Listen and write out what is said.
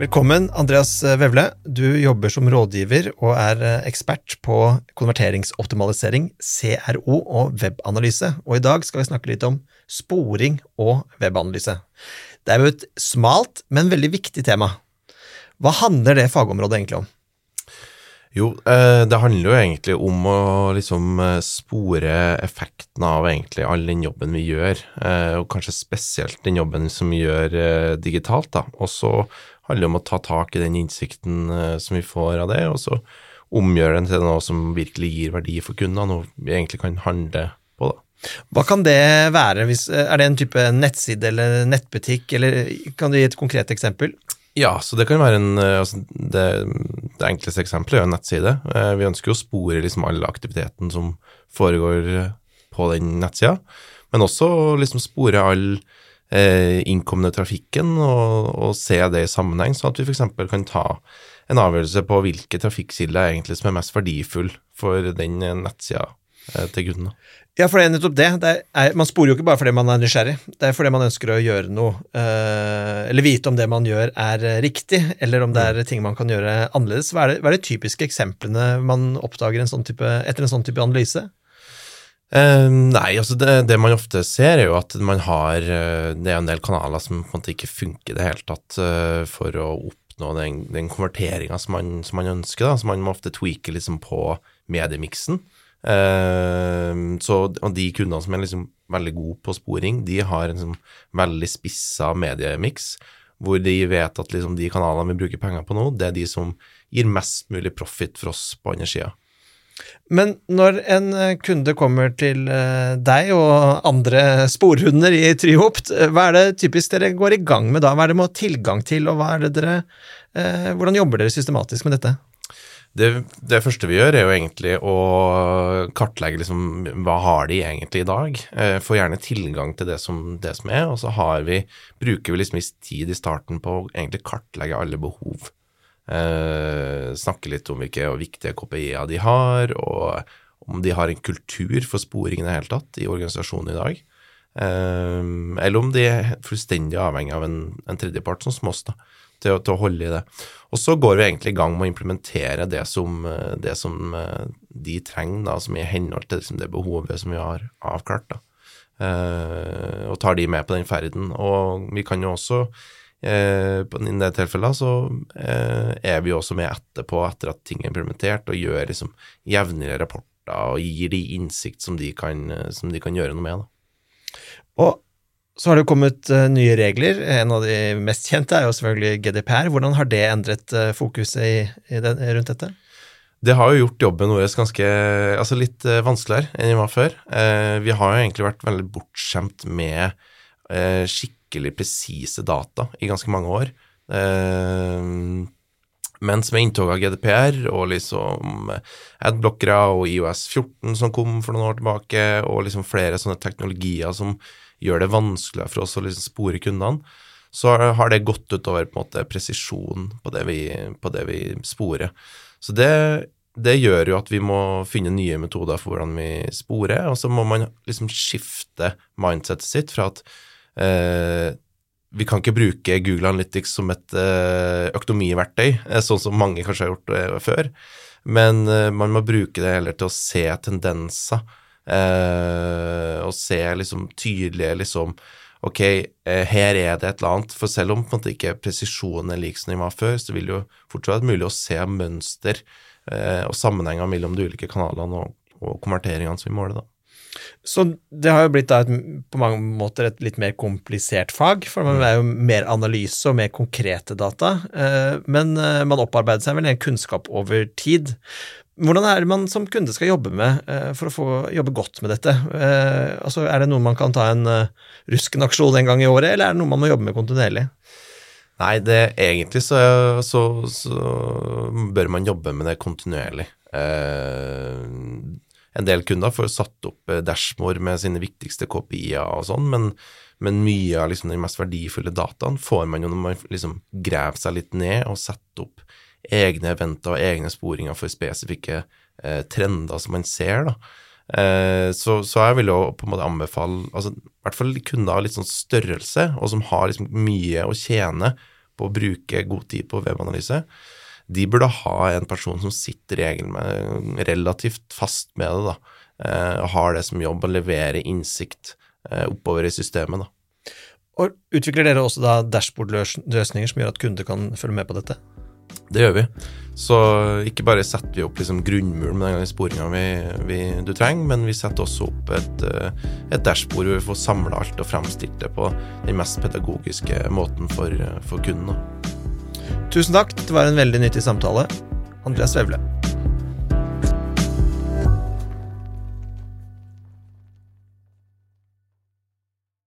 Velkommen, Andreas Vevle. Du jobber som rådgiver og er eh, ekspert på konverteringsoptimalisering, CRO og webanalyse. Og i dag skal vi snakke litt om sporing og webanalyse. Det er jo et smalt, men veldig viktig tema. Hva handler det fagområdet egentlig om? Jo, eh, det handler jo egentlig om å liksom eh, spore effekten av egentlig all den jobben vi gjør, og kanskje spesielt den jobben som vi gjør digitalt. da. Og så handler om å ta tak i den innsikten som vi får av det, og så omgjøre den til noe som virkelig gir verdi for kundene, noe vi egentlig kan handle på. da. Hva kan det være? Eh, er det en type nettside eller nettbutikk, eller kan du gi et konkret eksempel? Ja, så det kan være en eh, altså det, det, enkleste eksempelet er jo en nettside. Vi ønsker å spore liksom all aktiviteten som foregår på den nettsida, men også liksom spore all eh, innkomne trafikken og, og, se det i sammenheng, sånn at vi f.eks. kan ta en avgjørelse på hvilke trafikkilder egentlig som er mest verdifull for den nettsida eh, til kundene? Ja, for det er nettopp det. det er, man sporer jo ikke bare fordi man er nysgjerrig, det er fordi man ønsker å gjøre noe, eh, eller vite om det man gjør er riktig, eller om det er ting man kan gjøre annerledes. Hva er, det, hva er de typiske eksemplene man oppdager en sånn type, etter en sånn type analyse? Uh, nei, altså det, det, man ofte ser, er jo at man har Det er en del kanaler som på en måte ikke funker i det hele tatt uh, for å oppnå den, den konverteringa som, som, man ønsker. da, Så man må ofte tweake liksom på mediemiksen. Ehm, så og de kundene som er liksom veldig gode på sporing, de har en liksom veldig spissa mediemiks, hvor de vet at liksom de kanalene vi bruker penger på nå, det er de som gir mest mulig profit for oss på andre sida. Men når en eh, kunde kommer til eh, deg og andre sporhunder i Tryhopt, eh, hva er det typisk dere går i gang med da? Hva er det må ha tilgang til, og dere, eh, hvordan jobber dere systematisk med dette? Det, det, første vi gjør, er jo egentlig å kartlegge liksom, hva har de egentlig i dag. Eh, Få gjerne tilgang til det som, det som er, og så vi, bruker vi liksom tid i starten på å egentlig kartlegge alle behov. Eh, snakke litt om hvilke viktige KPI-er de har, og om de har en kultur for sporing i det hele tatt i organisasjonen i dag. Eh, eller om de er fullstendig avhengig av en, en tredjepart, sånn som oss, da, til, til, å holde i det. Og så går vi egentlig i gang med å implementere det som, det som eh, de trenger, da, som er i henhold til liksom, det behovet som vi har avklart. da. Eh, og tar de med på den ferden. Og vi kan jo også Eh, I det tilfellet så eh, er vi også med etterpå, etter at ting er implementert, og gjør liksom jevnlige rapporter og gir de innsikt som de kan, som de kan gjøre noe med. Da. Og så har det jo kommet uh, nye regler. En av de mest kjente er jo selvfølgelig GDPR. Hvordan har det endret uh, fokuset i, i den, rundt dette? Det har jo gjort jobben vår ganske, altså litt vanskeligere enn den var før. vi har jo egentlig vært veldig bortskjemt med skikkelig presise data i ganske mange år. Eh, mens med inntoget av GDPR og liksom adblockere og IOS 14 som kom for noen år tilbake, og liksom flere sånne teknologier som gjør det vanskeligere for oss å liksom spore kundene, så har det gått utover på en måte presisjon på det vi, på det vi sporer. Så det, det, gjør jo at vi må finne nye metoder for hvordan vi sporer, og så må man liksom skifte mindsetet sitt fra at eh, vi kan ikke bruke Google Analytics som et eh, økonomiverktøy, eh, sånn som mange kanskje har gjort eh, før. Men man må bruke det heller til å se tendenser, eh, og se liksom tydelige liksom Ok, eh, her er det et eller annet. For selv om på en måte ikke presisjonen er lik som den var før, så vil det jo fortsatt være mulig å se mønster og sammenhenger mellom de ulike kanalene og, og konverteringene som vi måler. da. Så det har jo blitt da et, på mange måter et litt mer komplisert fag, for man er jo mer analyse og mer konkrete data. Eh, men eh, man opparbeider seg vel en kunnskap over tid. Hvordan er det man som kunde skal jobbe med eh, for å få jobbe godt med dette? Altså, er det noe man kan ta en rusken-aksjon en gang i året, eller er det noe man må jobbe med kontinuerlig? Nei, det, egentlig så, så, så, bør man jobbe med det kontinuerlig. Eh, en del kunder får satt opp dashboard med sine viktigste KPI-er og sånn, men, men, mye av liksom den mest verdifulle dataen får man jo når man liksom graver seg litt ned og setter opp egne eventer og egne sporinger for spesifikke eh, trender som man ser. Eh, så, så, jeg vil jo på en måte anbefale altså, i hvert fall kunder av litt sånn størrelse, og som har liksom mye å tjene på å bruke god tid på webanalyse, de burde ha en person som sitter med, relativt fast med det, da, eh, og har det som jobb å levere innsikt eh, oppover i systemet. da. Og Utvikler dere også da dashbord-løsninger som gjør at kunder kan følge med på dette? Det gjør vi. Så ikke bare setter vi opp liksom grunnmuren med den sporinga du trenger, men vi setter også opp et, eh, et dashbord hvor vi får samla alt og fremstilt det på den mest pedagogiske måten for, for kunden. Tusen takk, det var en veldig nyttig samtale. Andreas Vevle.